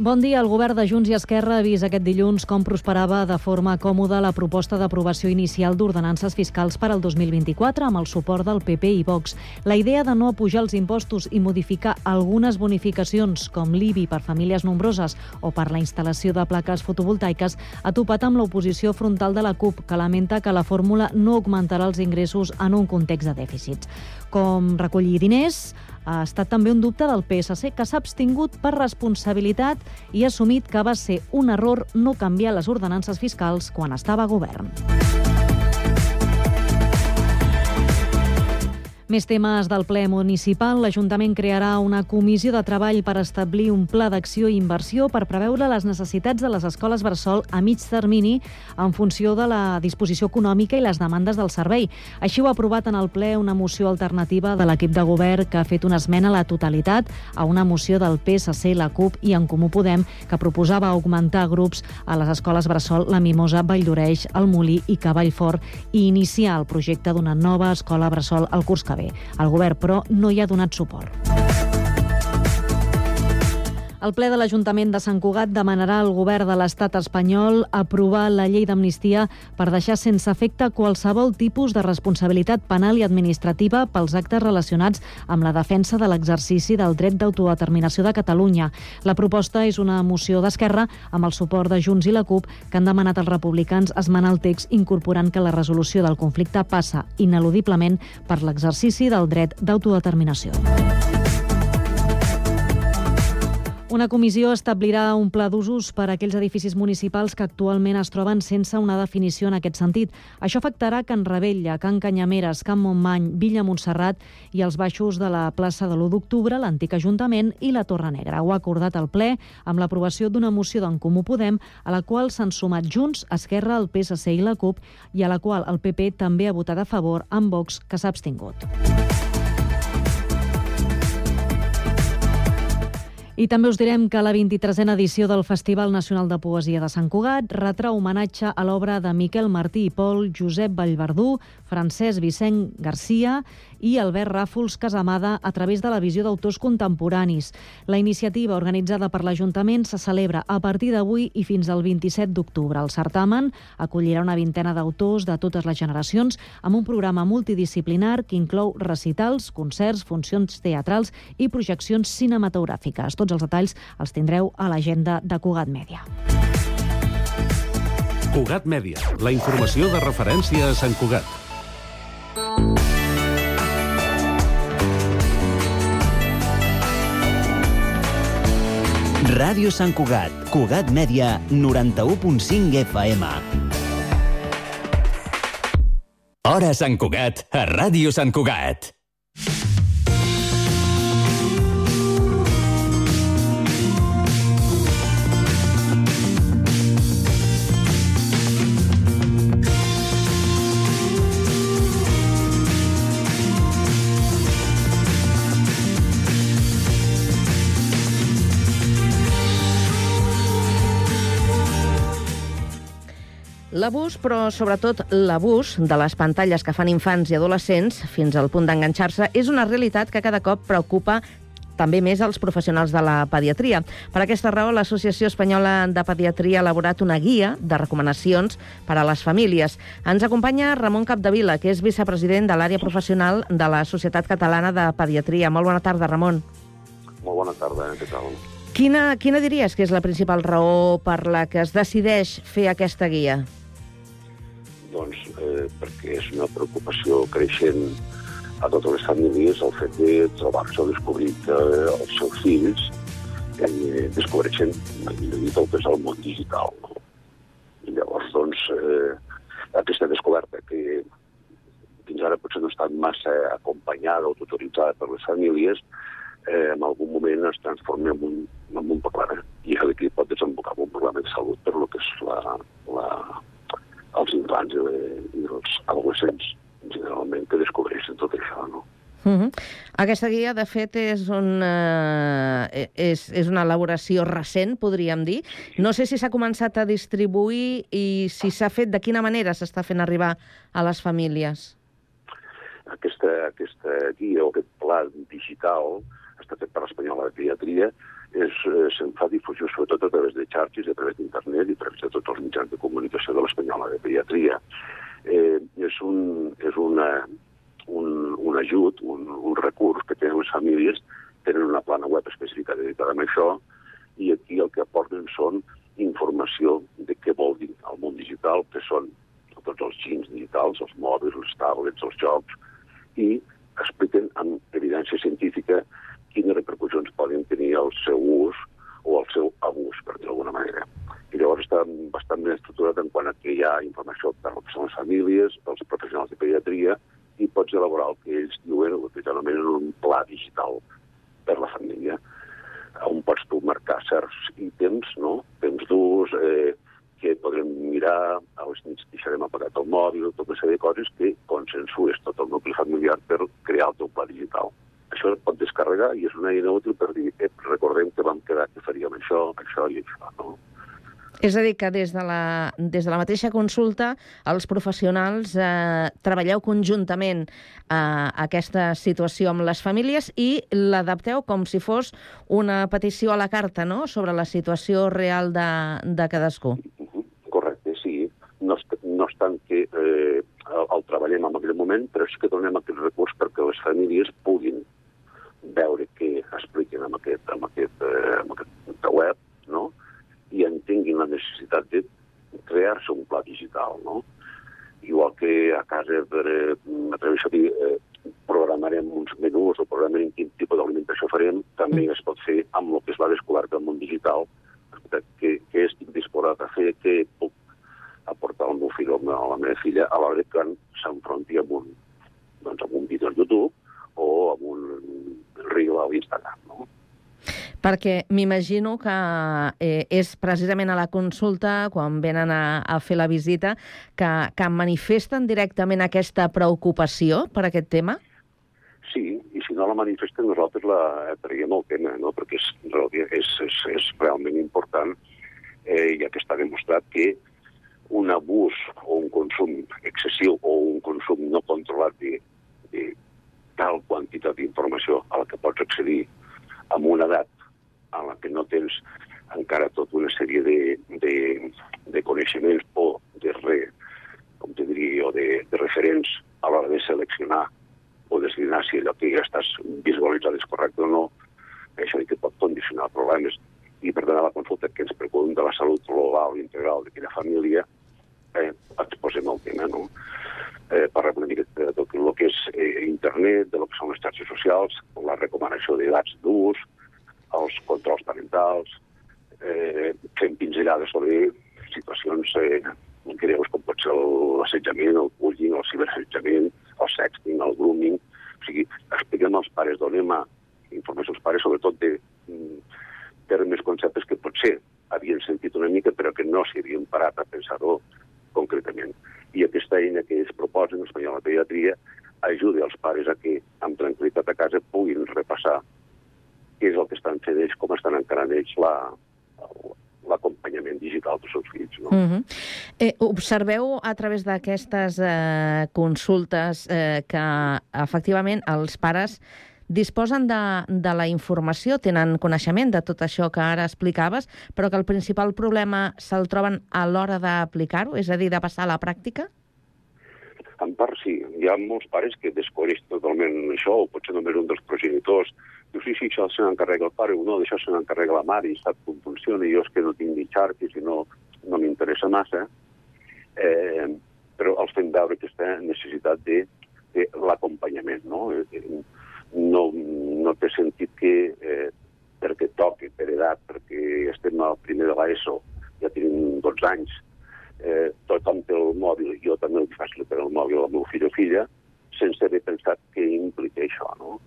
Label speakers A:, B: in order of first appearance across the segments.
A: Bon dia. El govern de Junts i Esquerra ha vist aquest dilluns com prosperava de forma còmoda la proposta d'aprovació inicial d'ordenances fiscals per al 2024 amb el suport del PP i Vox. La idea de no apujar els impostos i modificar algunes bonificacions, com l'IBI per famílies nombroses o per la instal·lació de plaques fotovoltaiques, ha topat amb l'oposició frontal de la CUP, que lamenta que la fórmula no augmentarà els ingressos en un context de dèficits. Com recollir diners, ha estat també un dubte del PSC, que s'ha abstingut per responsabilitat i ha assumit que va ser un error no canviar les ordenances fiscals quan estava a govern. Més temes del ple municipal. L'Ajuntament crearà una comissió de treball per establir un pla d'acció i inversió per preveure les necessitats de les escoles Bressol a mig termini en funció de la disposició econòmica i les demandes del servei. Així ho ha aprovat en el ple una moció alternativa de l'equip de govern que ha fet una esmena a la totalitat a una moció del PSC, la CUP i en Comú Podem que proposava augmentar grups a les escoles Bressol, la Mimosa, Valldoreix, el Molí i Cavallfort i iniciar el projecte d'una nova escola Bressol al curs que bé. El govern, però, no hi ha donat suport. El ple de l'Ajuntament de Sant Cugat demanarà al govern de l'estat espanyol aprovar la llei d'amnistia per deixar sense efecte qualsevol tipus de responsabilitat penal i administrativa pels actes relacionats amb la defensa de l'exercici del dret d'autodeterminació de Catalunya. La proposta és una moció d'Esquerra amb el suport de Junts i la CUP que han demanat als republicans esmenar el text incorporant que la resolució del conflicte passa ineludiblement per l'exercici del dret d'autodeterminació. Una comissió establirà un pla d'usos per a aquells edificis municipals que actualment es troben sense una definició en aquest sentit. Això afectarà Can Rebella, Can Canyameres, Can Montmany, Villa Montserrat i els baixos de la plaça de l'1 d'octubre, l'antic Ajuntament i la Torre Negra. Ho ha acordat el ple amb l'aprovació d'una moció d'en Comú Podem a la qual s'han sumat Junts, Esquerra, el PSC i la CUP i a la qual el PP també ha votat a favor amb Vox, que s'ha abstingut. I també us direm que la 23a edició del Festival Nacional de Poesia de Sant Cugat retrà homenatge a l'obra de Miquel Martí i Pol, Josep Vallverdú, Francesc Vicent Garcia i Albert Ràfols Casamada a través de la visió d'autors contemporanis. La iniciativa organitzada per l'Ajuntament se celebra a partir d'avui i fins al 27 d'octubre. El certamen acollirà una vintena d'autors de totes les generacions amb un programa multidisciplinar que inclou recitals, concerts, funcions teatrals i projeccions cinematogràfiques. Tots els detalls els tindreu a l'agenda de Cugat Mèdia.
B: Cugat Mèdia, la informació de referència a Sant Cugat.
C: Ràdio Sant Cugat, Cugat Mèdia, 91.5 FM. Hora Sant Cugat, a Ràdio Sant Cugat.
D: L'abús, però sobretot l'abús de les pantalles que fan infants i adolescents fins al punt d'enganxar-se és una realitat que cada cop preocupa també més als professionals de la pediatria. Per aquesta raó, l'Associació Espanyola de Pediatria ha elaborat una guia de recomanacions per a les famílies. Ens acompanya Ramon Capdevila, que és vicepresident de l'àrea professional de la Societat Catalana de Pediatria. Molt bona tarda, Ramon.
E: Molt bona tarda, què tal?
D: Quina, quina diries que és la principal raó per la que es decideix fer aquesta guia?
E: Doncs eh, perquè és una preocupació creixent a totes les famílies el fet de trobar-se o descobrir que els seus fills eh, descobreixen, el que és el món digital. No? I llavors, doncs, eh, aquesta descoberta que fins ara potser no ha estat massa acompanyada o tutoritzada per les famílies, eh, en algun moment es transforma en un, en un problema i aquí pot desembocar en un problema de salut per lo que és la, la, els infants i, i els adolescents, generalment, que descobreixen tot això, no?
D: Uh -huh. Aquesta guia, de fet, és, un, uh, és, és una elaboració recent, podríem dir. No sé si s'ha començat a distribuir i si s'ha fet, de quina manera s'està fent arribar a les famílies.
E: Aquesta, aquesta guia o aquest pla digital està fet per l'Espanyola de Pediatria, és, eh, se'n fa difusió sobretot a través de xarxes, a través d'internet i a través de tots els mitjans de comunicació de l'Espanyola de Pediatria. Eh, és un, és una, un, un ajut, un, un recurs que tenen les famílies, tenen una plana web específica dedicada a això, i aquí el que aporten són informació de què vol dir el món digital, que són tots els xins digitals, els mòbils, les tablets, els jocs, i expliquen amb evidència científica quines repercussions poden tenir el seu ús o el seu abús, per dir d'alguna manera. I llavors està bastant ben estructurat en quant a que hi ha informació per a les famílies, pels professionals de pediatria, i pots elaborar el que ells diuen, el que anomenen un pla digital per la família, on pots tu marcar certs ítems, no? temps d'ús, eh, que podrem mirar, a les nits deixarem apagat el mòbil, tota una sèrie de coses que consensues tot el nucli familiar per crear el teu pla digital. Això es pot descarregar i és una eina útil per dir, eh, recordem que vam quedar que faríem això, això i això. No?
D: És a dir, que des de la, des de la mateixa consulta els professionals eh, treballeu conjuntament eh, aquesta situació amb les famílies i l'adapteu com si fos una petició a la carta no? sobre la situació real de, de cadascú.
E: Correcte, sí. No, no és tant que eh, el, el treballem en aquell moment, però sí que donem aquest recurs perquè les famílies puguin veure què expliquen amb aquest, amb aquest, eh, amb aquest web, no? i entenguin la necessitat de crear-se un pla digital, no? Igual que a casa, per, eh, m'atreveixo a dir, eh, programarem uns menús o programarem quin tipus d'alimentació farem, també mm. es pot fer amb el que es va descobert del món digital, que, que estic disposat a fer, que puc aportar al meu fill o a la meva filla a l'hora que s'enfronti amb un, doncs, amb un vídeo a YouTube o amb un reel a l'Instagram, no?
D: Perquè m'imagino que eh, és precisament a la consulta, quan venen a, a fer la visita, que, que manifesten directament aquesta preocupació per aquest tema?
E: Sí, i si no la manifesten nosaltres la traiem el tema, no? perquè és, és, és, és realment important, eh, ja que està demostrat que un abús o un consum excessiu o un consum no controlat de, de tal quantitat d'informació a la que pots accedir amb una edat en la que no tens encara tota una sèrie de, de, de coneixements o de re, com te diria, o de, de referents a l'hora de seleccionar o deslinar si allò que ja estàs visualitzat és correcte o no, això que pot condicionar problemes. I per tant, a la consulta que ens preocupen de la salut global i integral d'aquella família, eh, exposem el tema, no? Eh, parlem una mica de tot el que és eh, internet, de lo que són les xarxes socials, la recomanació d'edats d'ús, els controls parentals, eh, fem pinzellades sobre situacions eh, greus com pot ser l'assetjament, el bullying, el ciberassetjament, el sexting, el grooming... O sigui, expliquem als pares, donem a informació als pares, sobretot de mm, termes, conceptes que potser havien sentit una mica però que no s'hi havien parat a pensar-ho concretament. I aquesta eina que es proposa en Espanyol de Pediatria ajuda els pares a que, amb tranquil·litat a casa, puguin repassar què és el que estan fent ells, com estan encarant ells la, l'acompanyament digital dels seus fills. No?
D: Uh -huh. eh, observeu a través d'aquestes eh, consultes eh, que efectivament els pares disposen de, de la informació, tenen coneixement de tot això que ara explicaves, però que el principal problema se'l troben a l'hora d'aplicar-ho, és a dir, de passar a la pràctica?
E: En part sí. Hi ha molts pares que descobreixen totalment això, o potser només un dels progenitors Diu, sí, sí, això se n'encarrega el pare, o no, d'això se n'encarrega la mare i sap com funciona, i jo és que no tinc ni xarxes i no, no m'interessa massa. Eh, però els fem veure aquesta necessitat de, de l'acompanyament, no? Eh, no? No té sentit que eh, perquè toqui per edat, perquè estem al primer de l'ESO, ja tenim 12 anys, eh, tothom té el mòbil, jo també li faig per el mòbil al meu fill o filla, sense haver pensat què implica això, no?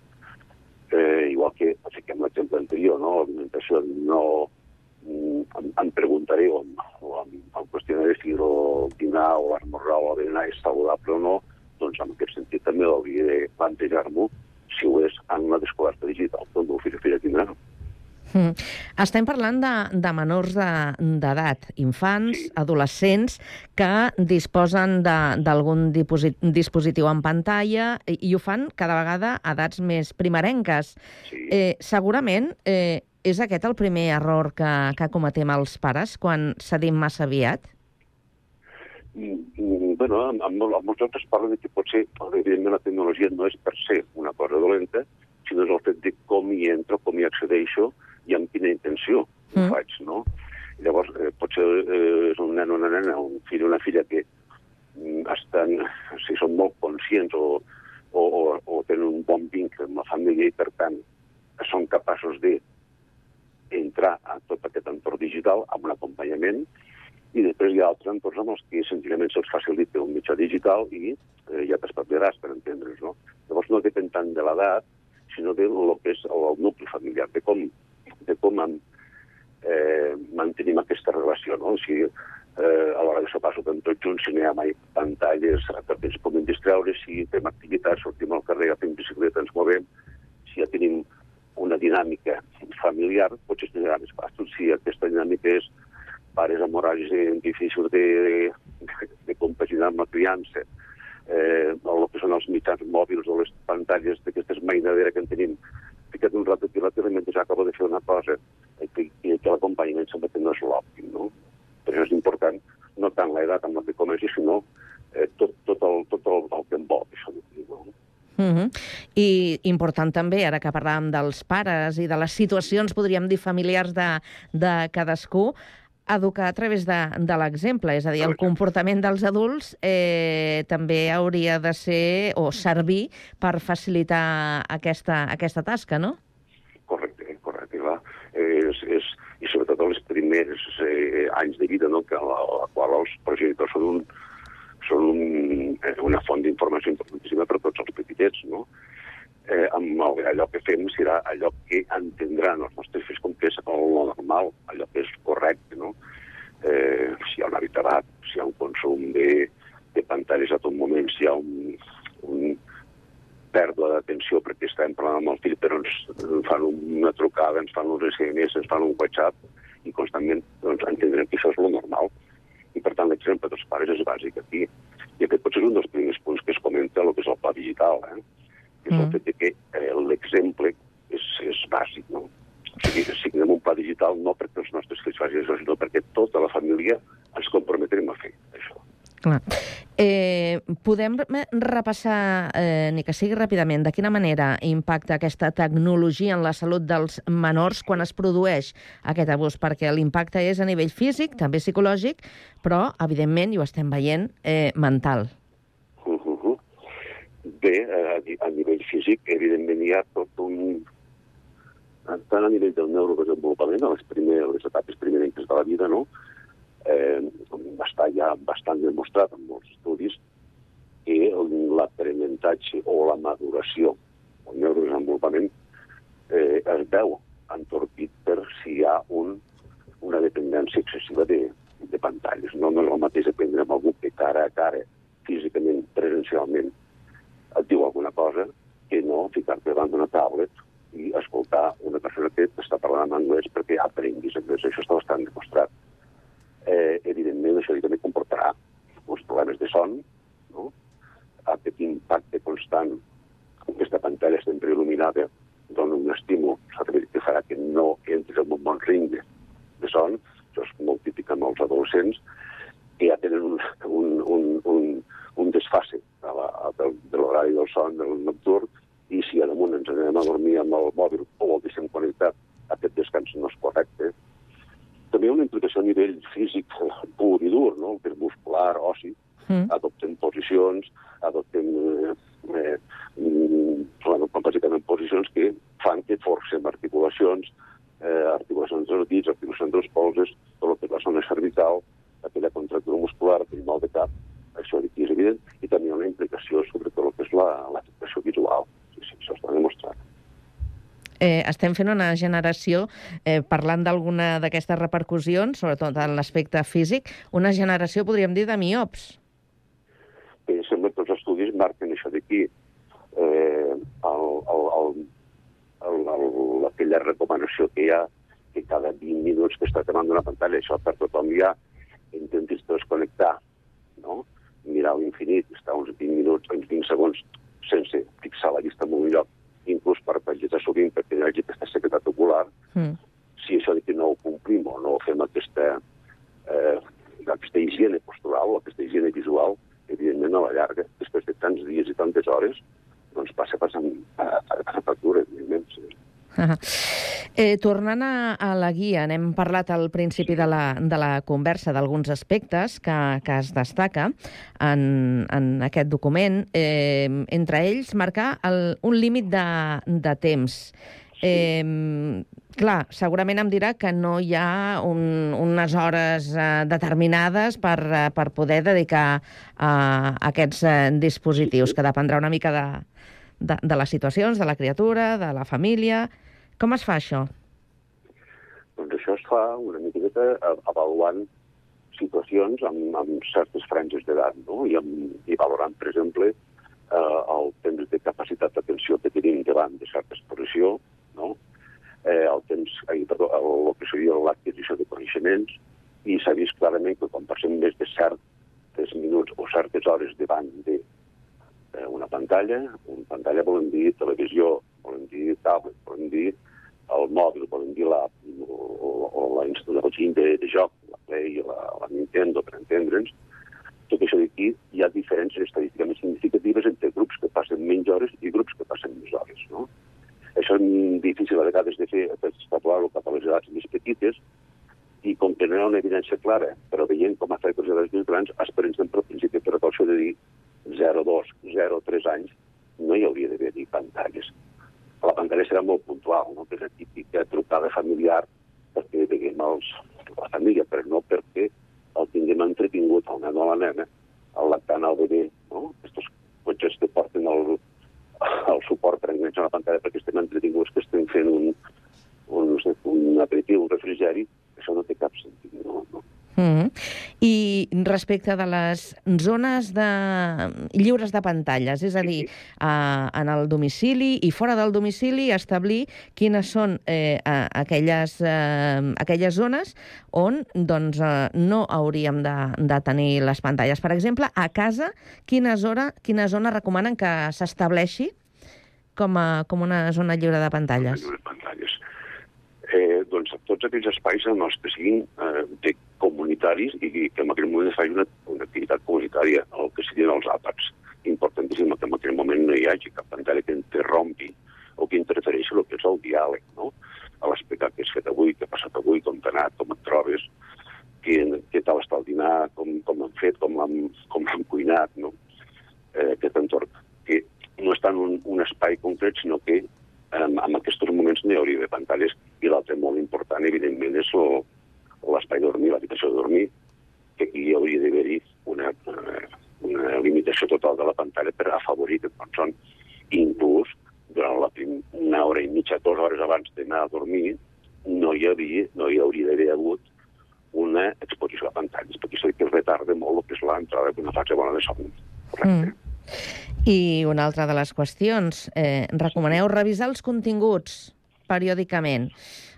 E: eh, igual que fiquem l'exemple anterior, no? l'alimentació no em, em preguntaré o em, o em, em qüestionaré si el dinar o l'esmorzar o la berenar és saludable o no, doncs en aquest sentit també hauria de plantejar-m'ho si ho és en una descoberta digital, doncs el fill o filla tindrà.
D: Mm. Estem parlant de, de menors d'edat, de, infants,
E: sí.
D: adolescents, que disposen d'algun dispositiu en pantalla i, i ho fan cada vegada a edats més primerenques.
E: Sí.
D: Eh, segurament eh, és aquest el primer error que, que cometem els pares quan cedim massa aviat?
E: Mm, mm, bueno, amb, amb, amb molts altres parlen de que potser, evidentment, la tecnologia no és per ser una cosa dolenta, sinó és el fet de com hi entro, com hi accedeixo i amb quina intenció
D: Mm.
E: ho faig, no? I llavors, eh, potser eh, és un nen o una nena, un fill o una filla que mm, estan, si són molt conscients o, o, o, o tenen un bon vincle amb la família i, per tant, són capaços de entrar a tot aquest entorn digital amb un acompanyament i després hi ha altres entorns amb els que senzillament se'ls facilita un mitjà digital i eh, ja t'espavilaràs per entendre's, no? Llavors no depèn tant de l'edat, sinó de lo que és el, nucli familiar, de com, de com en, eh, mantenim aquesta relació, no? Si eh, a l'hora de sopar sopem tots junts, si no hi ha mai pantalles perquè ens puguin distreure, si fem activitats, sortim al carrer, fem bicicleta, ens movem, si ja tenim una dinàmica familiar, potser serà més fàcil si aquesta dinàmica és pares amb horaris eh, difícils de, de, de compaginar amb la criança, eh, el que són els mitjans mòbils o les pantalles d'aquestes mainadera que en tenim, ficat un rato aquí a la tele mentre acabo de fer una cosa, eh, que, que, que l'acompanyament sembla que no és l'òptim, no? Per això és important no tant l'edat amb la que comenci, sinó eh, tot, tot, el, tot el, el que envolta això. No?
D: I important també, ara que parlàvem dels pares i de les situacions, podríem dir, familiars de, de cadascú, educar a través de, de l'exemple, és a dir, el comportament dels adults eh, també hauria de ser o servir per facilitar aquesta, aquesta tasca, no?
E: Correcte, correcte, clar. És, és, I sobretot els primers eh, anys de vida, no? que la, la qual els progenitors són, un, són un, una font d'informació importantíssima per a tots els petitets, no? Eh, amb el, allò que fem serà allò que entendran els nostres fills com que és el normal, allò que és correcte, no? Eh, si hi ha un habitabat, si hi ha un consum de, de pantalles a tot moment, si hi ha un, un pèrdua d'atenció perquè estem parlant amb el fill però ens fan una trucada, ens fan uns SMS, ens fan un WhatsApp i constantment doncs, entendrem que això és lo normal. I per tant l'exemple dels pares és bàsic aquí. I aquest potser és un dels primers punts que es comenta el que és el pla digital, eh? que és el
D: Mm.
E: fet de que eh, l'exemple és, és bàsic. No? O sigui, signem un pla digital no perquè els nostres fills facin això, sinó perquè tota la família ens comprometrem a fer això.
D: Clar. Eh, podem re- repassar, eh, ni que sigui ràpidament, de quina manera impacta aquesta tecnologia en la salut dels menors quan es produeix aquest abús? Perquè l'impacte és a nivell físic, també psicològic, però, evidentment, i ho estem veient, eh, mental.
E: Uh -huh. Bé, a, a nivell físic, evidentment, hi ha tot un... Tant a nivell del neurodesenvolupament, a les, primeres, les etapes primerenques de la vida, no? Eh, està ja bastant demostrat en molts estudis que l'aprenentatge o la maduració, el neurodesenvolupament, eh, es veu entorpit per si hi ha un, una dependència excessiva de, de pantalles. No, no és el mateix aprendre amb algú que cara a cara, físicament, presencialment, et diu alguna cosa, que no ficar-te davant d'una tablet i escoltar una persona que està parlant en anglès perquè aprenguis anglès. Això està bastant demostrat. Eh, evidentment, això també comportarà uns problemes de son, no? aquest impacte constant, aquesta pantalla sempre il·luminada, dona un estímul, que farà que no entris en un bon ritme de son, això és molt típic amb els adolescents, que ja tenen un, un, un, un, un desfase a la, a, de, de l'horari del son del nocturn, i si a damunt ens anem a dormir amb el mòbil o el deixem connectat, aquest descans no és correcte. També una implicació a nivell físic pur i dur, no? que és muscular, oci,
D: Mm.
E: adoptem posicions, adoptem eh, eh, mm, bueno, bàsicament posicions que fan que forcem articulacions, eh, articulacions dels dits, articulacions dels polzes, tot el que és la zona cervical, aquella contractura muscular, aquell mal de cap, això aquí és evident, i també una implicació sobre tot el que és la- l'afectació visual. Sí, sí, això està demostrat.
D: Eh, estem fent una generació, eh, parlant d'alguna d'aquestes repercussions, sobretot en l'aspecte físic, una generació, podríem dir, de miops.
E: que sembla que els estudis marquen això d'aquí. Eh, el, el, el, el, el, aquella recomanació que hi ha que cada 20 minuts que està davant d'una pantalla, això per tothom ja, intentis desconnectar, no? mirar l'infinit, estar uns 20 minuts, uns 20 segons, sense fixar la vista en un lloc, inclús per pagetar sovint perquè hi hagi aquesta sequedat ocular,
D: Mm.
E: si això de que no ho complim o no fem aquesta, eh, aquesta higiene postural o aquesta higiene visual, evidentment a la llarga, després de tants dies i tantes hores, doncs passa passant a, a, a factura, evidentment. Sí.
D: Eh, tornant a, a la guia, n'hem parlat al principi de la, de la conversa d'alguns aspectes que, que es destaca en, en aquest document, eh, entre ells marcar el, un límit de, de temps. Eh, clar, segurament em dirà que no hi ha un, unes hores eh, determinades per, eh, per poder dedicar a aquests eh, dispositius, que dependrà una mica de, de, de les situacions, de la criatura, de la família... Com es fa això?
E: Doncs això es fa una miqueta avaluant situacions amb, amb certes franges d'edat, no? I, amb, i valorant, per exemple, eh, el temps de capacitat d'atenció que tenim davant de certa exposició, no? eh, el temps, ai, perdó, el, el que seria l'adquisició de coneixements, i s'ha vist clarament que quan passem més de certs minuts o certes hores davant de eh, una pantalla, una pantalla volem dir televisió, volem dir tablet, volem dir el mòbil, volem dir la, o la, la de, de joc, la Play, la, la Nintendo, per entendre'ns, tot això d'aquí hi ha diferències estadísticament significatives entre grups que passen menys hores i grups que passen més hores. No? Això és difícil a vegades de fer, extrapolar-ho cap a les edats més petites, i com que no hi ha una evidència clara, però veient com afecta les edats més grans, esperem sempre el principi de precaució de dir 0, 2, 0, 3 anys, no hi hauria d'haver-hi pantalles. La pantalla serà molt puntual, no? que és la típica trucada familiar perquè veiem els, la família, però no perquè el tinguem entretingut al nen o a la nena, el lactant al bebè, no? Estos cotxes que porten el, el suport per enganxar la pantalla perquè estem entretinguts, que estem fent un, un, no sé, un aperitiu, un refrigeri, això no té cap sentit. No, no.
D: Mm -hmm. I respecte de les zones de... lliures de pantalles, és a dir, eh, en el domicili i fora del domicili establir quines són eh, aquelles, eh, aquelles zones on doncs, eh, no hauríem de, de tenir les pantalles. Per exemple, a casa, quina zona, quina zona recomanen que s'estableixi com, a, com una zona lliure de pantalles?
E: Lliure de pantalles. Eh, doncs tots aquells espais en els que siguin eh, de comunitaris i que en aquell moment es faci una, una activitat comunitària, el que siguin els àpats. Importantíssim que en aquell moment no hi hagi cap pantalla que interrompi o que interfereixi el que és el diàleg, no? A l'explicar què has fet avui, què ha passat avui, com t'ha anat, com et trobes, què, què tal està el dinar, com, com hem fet, com hem cuinat, no? Eh, aquest entorn que no està en un, un espai concret, sinó que eh, en aquests moments no hi hauria de pantalles. I l'altre molt important, evidentment, és l'espai de dormir, l'habitació de dormir, que aquí hi hauria d'haver-hi una, una limitació total de la pantalla per afavorir que quan són inclús durant la prim, una hora i mitja, dues hores abans d'anar a dormir, no hi, havia, no hi hauria d'haver hagut una exposició a pantalles, perquè això que retarda molt el que és l'entrada d'una fase bona de son. Correcte. Mm.
D: I una altra de les qüestions, eh, recomaneu revisar els continguts periòdicament.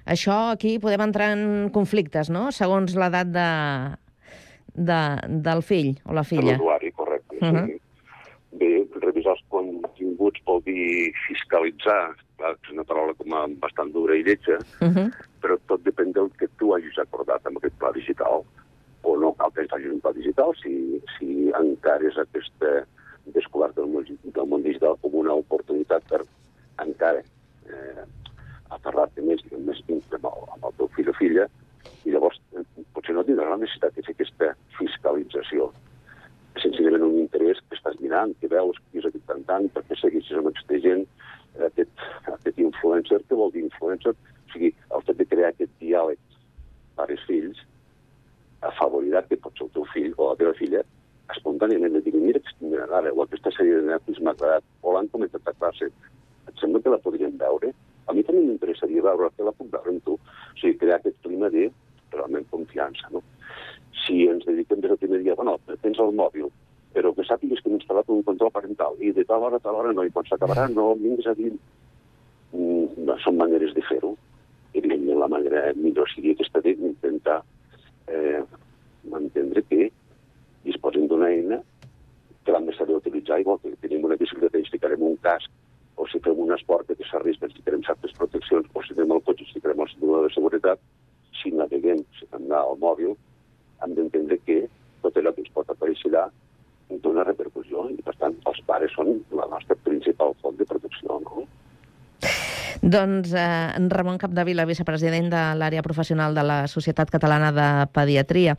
D: Això aquí podem entrar en conflictes, no?, segons l'edat de, de, del fill o la filla.
E: De l'usuari, correcte. Uh -huh. Bé, revisar els continguts vol dir fiscalitzar, és una paraula com a bastant dura i lletja, uh -huh. però tot depèn del que tu hagis acordat amb aquest pla digital. O no cal que hagis un pla digital si, si encara és aquesta descobert del món, del món digital com una oportunitat per encara eh, aferrar-te més, més vincle amb, el, amb el teu fill o filla, i llavors eh, potser no tindràs la necessitat de fer aquesta fiscalització. Senzillament un interès que estàs mirant, que veus, que és aquest cantant, perquè segueixes amb aquesta gent, aquest, aquest influencer, què vol dir influencer? O sigui, el fet de crear aquest diàleg pares-fills afavorirà que pots el teu fill o la teva filla espontàniament li diguin, mira, mira ara, o aquesta sèrie de Netflix m'ha agradat, o l'han comentat a classe, et sembla que la podríem veure? A mi també m'interessaria veure que la puc veure amb tu. O sigui, crear aquest clima de realment confiança, no? Si ens dediquem des del primer dia, bueno, tens el mòbil, però que sàpigues que hem instal·lat un control parental i de tal hora a tal hora no, i quan s'acabarà no vinguis a dir... Mm, no, són maneres de fer-ho evidentment la manera millor seria aquesta d'intentar eh, entendre que disposem d'una eina que l'hem de saber utilitzar, igual que tenim una bicicleta i ens ficarem un casc, o si fem un esport que s'arrisca, ens ficarem certes proteccions, o si tenim el cotxe, ens ficarem el cinturó de seguretat, si naveguem, si fem anar al mòbil, hem d'entendre que tot allò que ens pot aparèixer allà dona repercussió i, per tant, els pares són la nostra principal font de protecció, no?
D: Doncs eh, en Ramon Capdevila, vicepresident de l'àrea professional de la Societat Catalana de Pediatria.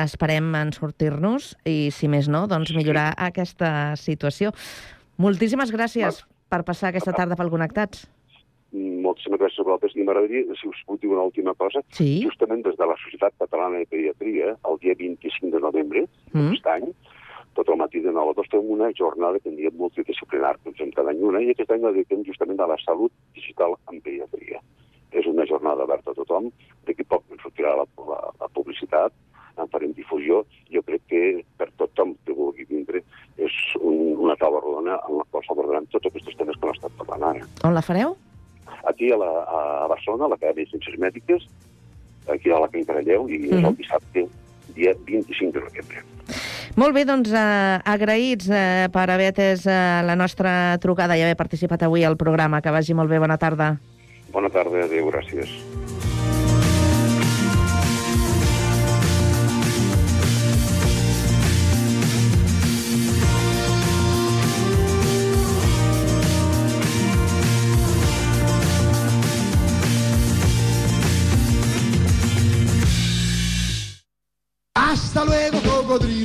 D: Esperem en sortir-nos i, si més no, doncs millorar aquesta situació. Moltíssimes gràcies per passar aquesta tarda pel Connectats.
E: Moltíssimes gràcies a vosaltres. I m'agradaria, si us puc dir una última cosa,
D: Sí.
E: justament des de la Societat Catalana de Pediatria, el dia 25 de novembre
D: Mm.
E: d'aquest any, tot el matí de 9 a 2 fem una jornada que en diem multidisciplinar, que fem cada any una, i aquest any la dediquem justament a la salut digital en pediatria. És una jornada oberta a tothom, d'aquí poc ens sortirà la, la, la publicitat, en farem difusió, jo crec que per tothom que vulgui vindre és un, una taula rodona en la qual s'abordaran tots aquests temes que hem estat parlant ara.
D: On la fareu?
E: Aquí a, la, a Barcelona, a l'Acadèmia de Ciències Mèdiques, aquí a la Can Caralleu, i és
D: Mhm.
E: el dissabte, dia 25 de novembre.
D: Molt bé, doncs eh, agraïts eh, per haver atès eh, la nostra trucada i haver participat avui al programa. Que vagi molt bé, bona tarda.
E: Bona tarda, adéu, gràcies.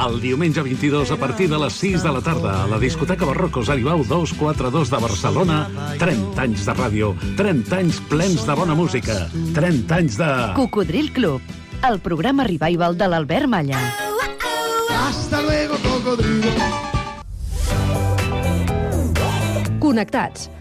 B: El diumenge 22 a partir de les 6 de la tarda a la discoteca Barrocos Aribau 242 de Barcelona 30 anys de ràdio 30 anys plens de bona música 30 anys de...
F: Cocodril Club, el programa revival de l'Albert Malla.
G: Hasta luego, cocodrilo.
H: Connectats.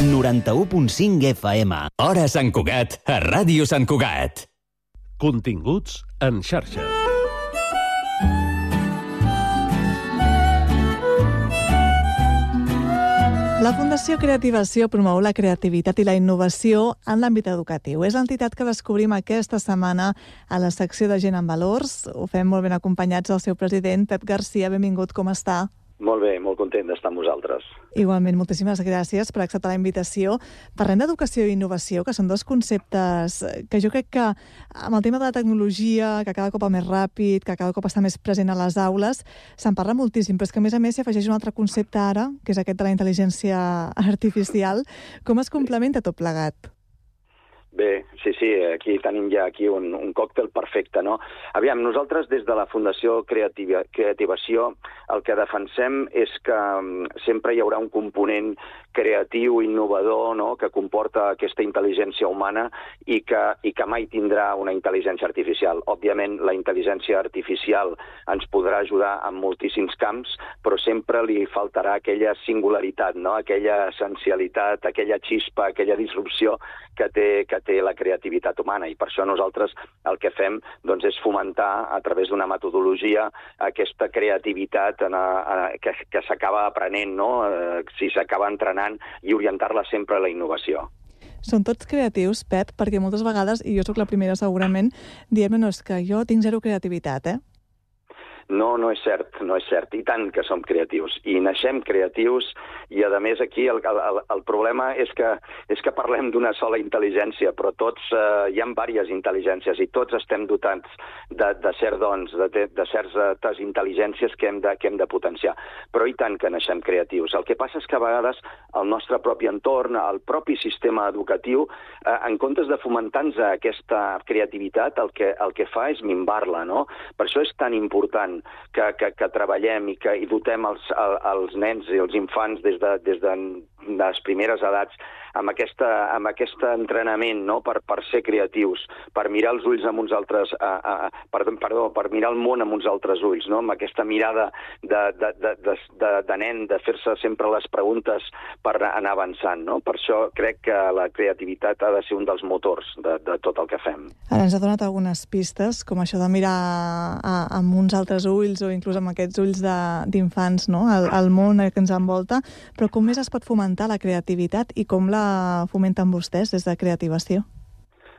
C: 91.5 FM.
I: Hora Sant Cugat, a Ràdio Sant Cugat.
B: Continguts en xarxa.
J: La Fundació Creativació promou la creativitat i la innovació en l'àmbit educatiu. És l'entitat que descobrim aquesta setmana a la secció de Gent en Valors. Ho fem molt ben acompanyats del seu president, Pep Garcia. Benvingut, com està?
K: Molt bé, molt content d'estar amb vosaltres.
J: Igualment, moltíssimes gràcies per acceptar la invitació. Parlem d'educació i innovació, que són dos conceptes que jo crec que amb el tema de la tecnologia, que cada cop va més ràpid, que cada cop està més present a les aules, se'n parla moltíssim, però és que a més a més s'hi afegeix un altre concepte ara, que és aquest de la intel·ligència artificial. Com es complementa tot plegat?
K: Bé, sí, sí, aquí tenim ja aquí un, un còctel perfecte, no? Aviam, nosaltres des de la Fundació Creativa, Creativació el que defensem és que mm, sempre hi haurà un component creatiu, innovador, no?, que comporta aquesta intel·ligència humana i que, i que mai tindrà una intel·ligència artificial. Òbviament, la intel·ligència artificial ens podrà ajudar en moltíssims camps, però sempre li faltarà aquella singularitat, no?, aquella essencialitat, aquella xispa, aquella disrupció que té, que té la creativitat humana. I per això nosaltres el que fem doncs, és fomentar a través d'una metodologia aquesta creativitat en a, a, que, que s'acaba aprenent, no? Eh, si s'acaba entrenant i orientar-la sempre a la innovació.
J: Són tots creatius, Pep, perquè moltes vegades, i jo sóc la primera segurament, diem, no, és que jo tinc zero creativitat, eh?
K: No, no és cert, no és cert. I tant que som creatius. I naixem creatius i, a més, aquí el, el, el problema és que, és que parlem d'una sola intel·ligència, però tots, eh, hi ha diverses intel·ligències i tots estem dotats de, de cert dons, de, de certes intel·ligències que hem, de, que hem de potenciar. Però i tant que naixem creatius. El que passa és que a vegades el nostre propi entorn, el propi sistema educatiu, eh, en comptes de fomentar-nos aquesta creativitat, el que, el que fa és minvar-la, no? Per això és tan important que, que, que treballem i que i dotem els, els nens i els infants des de, des de les primeres edats amb, aquesta, amb aquest entrenament no? per, per ser creatius, per mirar els ulls amb uns altres, a, a, perdó, perdó, per mirar el món amb uns altres ulls, no? amb aquesta mirada de, de, de, de, de, de nen, de fer-se sempre les preguntes per anar avançant. No? Per això crec que la creativitat ha de ser un dels motors de, de tot el que fem.
J: Ara ens ha donat algunes pistes, com això de mirar a, amb uns altres ulls o inclús amb aquests ulls d'infants, no? el, el món que ens envolta, però com més es pot fomentar la creativitat i com la fomenten vostès des de Creativació?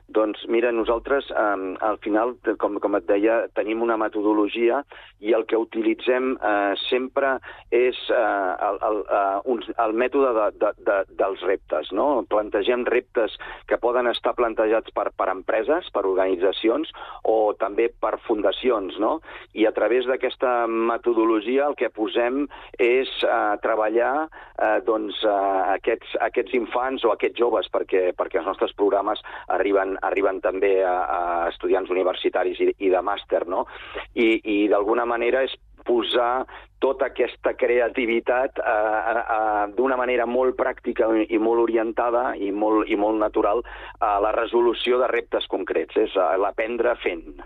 K: Doncs mira, nosaltres eh, al final, com, com et deia, tenim una metodologia i el que utilitzem eh, sempre és eh, el, el, uh, un, el mètode de, de, de, dels reptes. No? Plantegem reptes que poden estar plantejats per, per empreses, per organitzacions o també per fundacions. No? I a través d'aquesta metodologia el que posem és eh, treballar eh, doncs, eh, aquests, aquests infants o aquests joves, perquè, perquè els nostres programes arriben arriben també a, a estudiants universitaris i, i de màster, no? I, i d'alguna manera és posar tota aquesta creativitat eh, eh, d'una manera molt pràctica i molt orientada i molt, i molt natural a la resolució de reptes concrets, és l'aprendre fent.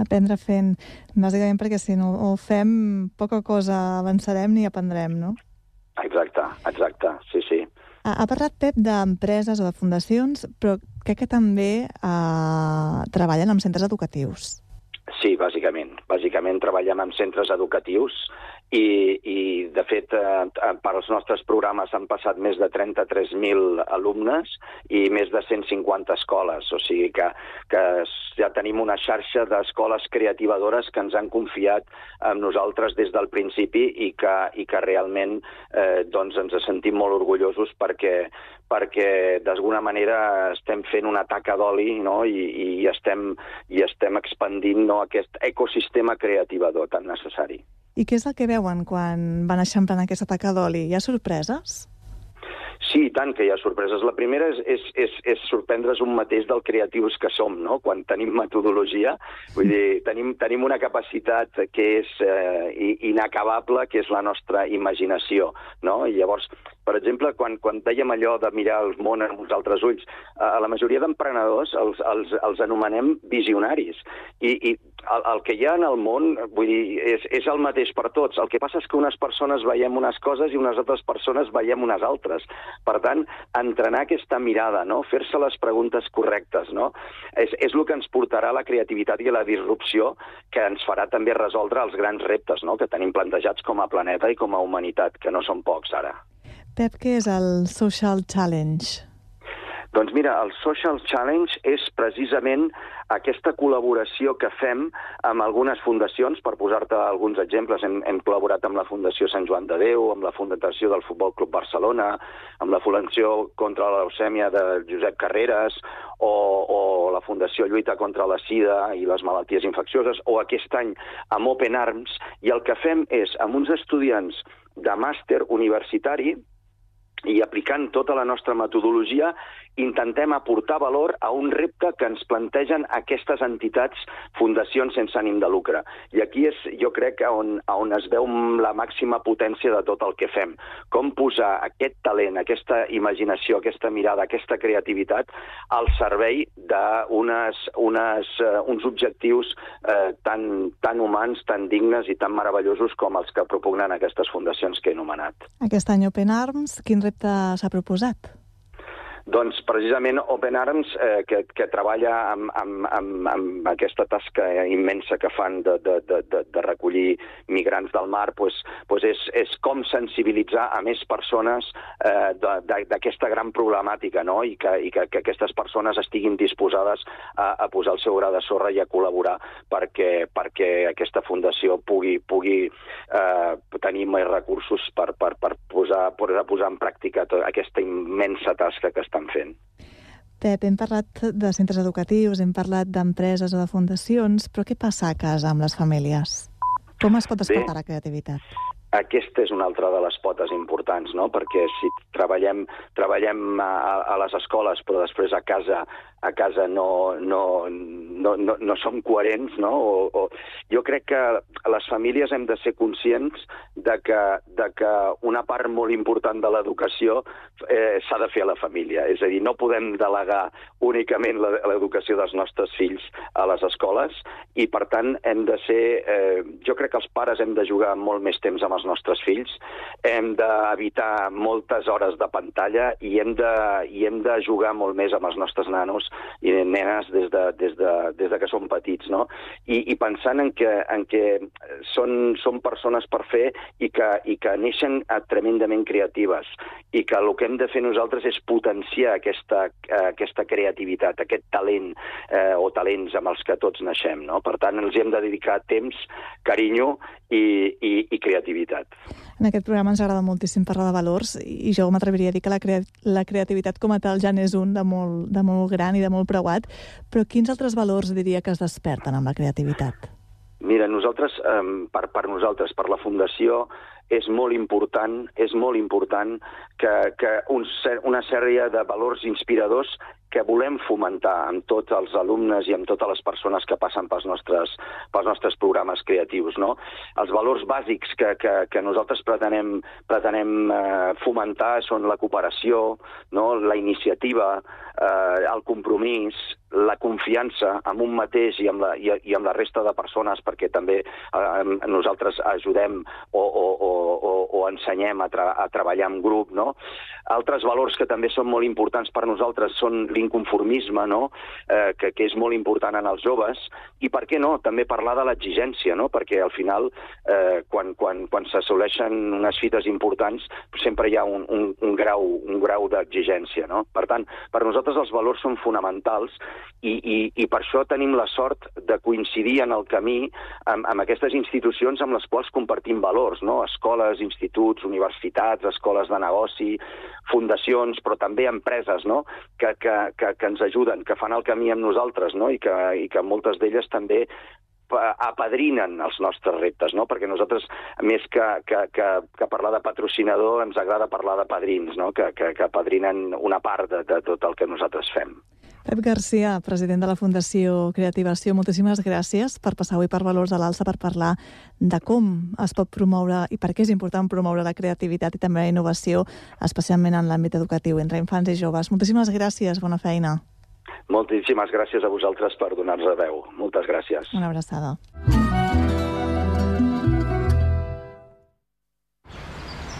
J: Aprendre fent, bàsicament perquè si no ho fem, poca cosa avançarem ni aprendrem, no?
K: Exacte, exacte, sí, sí.
J: Ha, parlat, Pep, d'empreses o de fundacions, però crec que també eh, treballen amb centres educatius.
K: Sí, bàsicament. Bàsicament treballem amb centres educatius i, i de fet, eh, eh per als nostres programes han passat més de 33.000 alumnes i més de 150 escoles. O sigui que, que ja tenim una xarxa d'escoles creativadores que ens han confiat amb nosaltres des del principi i que, i que realment eh, doncs ens sentim molt orgullosos perquè, perquè d'alguna manera estem fent una taca d'oli no? I, i, estem, i estem expandint no? aquest ecosistema creativador tan necessari.
J: I què és el que veuen quan van eixamplant aquesta taca d'oli? Hi ha sorpreses?
K: Sí, tant que hi ha sorpreses. La primera és, és, és, és sorprendre's un mateix del creatius que som, no? Quan tenim metodologia, vull dir, tenim, tenim una capacitat que és eh, inacabable, que és la nostra imaginació, no? I llavors, per exemple, quan, quan dèiem allò de mirar el món amb uns altres ulls, a la majoria d'emprenedors els, els, els anomenem visionaris. I, i el, el que hi ha en el món, vull dir, és, és el mateix per tots. El que passa és que unes persones veiem unes coses i unes altres persones veiem unes altres. Per tant, entrenar aquesta mirada, no? fer-se les preguntes correctes, no? és, és el que ens portarà a la creativitat i a la disrupció que ens farà també resoldre els grans reptes no? que tenim plantejats com a planeta i com a humanitat, que no són pocs ara.
J: Pep, què és el Social Challenge?
K: Doncs mira, el Social Challenge és precisament aquesta col·laboració que fem amb algunes fundacions, per posar-te alguns exemples, hem, hem col·laborat amb la Fundació Sant Joan de Déu, amb la Fundació del Futbol Club Barcelona, amb la Fundació contra la leucèmia de Josep Carreras, o, o la Fundació Lluita contra la Sida i les malalties infeccioses, o aquest any amb Open Arms, i el que fem és, amb uns estudiants de màster universitari, i aplicant tota la nostra metodologia intentem aportar valor a un repte que ens plantegen aquestes entitats, fundacions sense ànim de lucre. I aquí és, jo crec, on, on es veu la màxima potència de tot el que fem. Com posar aquest talent, aquesta imaginació, aquesta mirada, aquesta creativitat al servei d'unes unes, uh, uns objectius uh, tan, tan humans, tan dignes i tan meravellosos com els que propugnen aquestes fundacions que he anomenat.
J: Aquest any Open Arms, quin repte s'ha proposat?
K: Doncs precisament Open Arms, eh, que, que treballa amb, amb, amb, amb aquesta tasca immensa que fan de, de, de, de, de recollir migrants del mar, pues, pues és, és com sensibilitzar a més persones eh, d'aquesta gran problemàtica no? I, que, i que, que aquestes persones estiguin disposades a, a posar el seu gra de sorra i a col·laborar perquè, perquè aquesta fundació pugui, pugui eh, tenir més recursos per, per, per, posar, posar en pràctica tota aquesta immensa tasca que estan fent.
J: Pep, hem parlat de centres educatius, hem parlat d'empreses o de fundacions, però què passa a casa amb les famílies? Com es pot despertar Bé, la creativitat?
K: Aquesta és una altra de les potes importants, no? perquè si treballem, treballem a, a les escoles però després a casa a casa no, no, no, no, no som coherents, no? O, o, jo crec que les famílies hem de ser conscients de que, de que una part molt important de l'educació eh, s'ha de fer a la família. És a dir, no podem delegar únicament l'educació dels nostres fills a les escoles i, per tant, hem de ser... Eh, jo crec que els pares hem de jugar molt més temps amb els nostres fills, hem d'evitar moltes hores de pantalla i hem de, i hem de jugar molt més amb els nostres nanos i nenes des de, des de, des de que són petits, no? I, i pensant en que, en que són, són persones per fer i que, i que neixen tremendament creatives i que el que hem de fer nosaltres és potenciar aquesta, aquesta creativitat, aquest talent eh, o talents amb els que tots naixem, no? Per tant, els hem de dedicar temps, carinyo i, i, i creativitat.
J: En aquest programa ens agrada moltíssim parlar de valors i jo m'atreviria a dir que la, crea la creativitat com a tal ja n'és un de molt, de molt gran i de molt preuat, però quins altres valors diria que es desperten amb la creativitat?
K: Mira, nosaltres, eh, per, per nosaltres, per la Fundació, és molt important, és molt important que, que un, una sèrie de valors inspiradors que volem fomentar amb tots els alumnes i amb totes les persones que passen pels nostres, pels nostres programes creatius. No? Els valors bàsics que, que, que nosaltres pretenem, pretenem eh, fomentar són la cooperació, no? la iniciativa, eh, el compromís, la confiança en un mateix i amb la, i, i amb la resta de persones, perquè també eh, nosaltres ajudem o, o, o, o ensenyem a, tra a treballar en grup. No? Altres valors que també són molt importants per nosaltres són l'inconformisme, no? eh, que, que és molt important en els joves, i per què no, també parlar de l'exigència, no? perquè al final, eh, quan, quan, quan s'assoleixen unes fites importants, sempre hi ha un, un, un grau, un grau d'exigència. No? Per tant, per nosaltres els valors són fonamentals i, i, i per això tenim la sort de coincidir en el camí amb, amb aquestes institucions amb les quals compartim valors, no? escoles, instituts, universitats, escoles de negoci, fundacions, però també empreses no? que, que, que, que ens ajuden, que fan el camí amb nosaltres no? I, que, i que moltes d'elles també apadrinen els nostres reptes, no? perquè nosaltres, més que, que, que, que parlar de patrocinador, ens agrada parlar de padrins, no? que, que, que apadrinen una part de, de tot el que nosaltres fem.
J: Pep Garcia, president de la Fundació Creativació, moltíssimes gràcies per passar avui per Valors a l'Alça per parlar de com es pot promoure i per què és important promoure la creativitat i també la innovació, especialment en l'àmbit educatiu entre infants i joves. Moltíssimes gràcies, bona feina.
K: Moltíssimes gràcies a vosaltres per donar-nos veu. Moltes gràcies.
J: Una abraçada.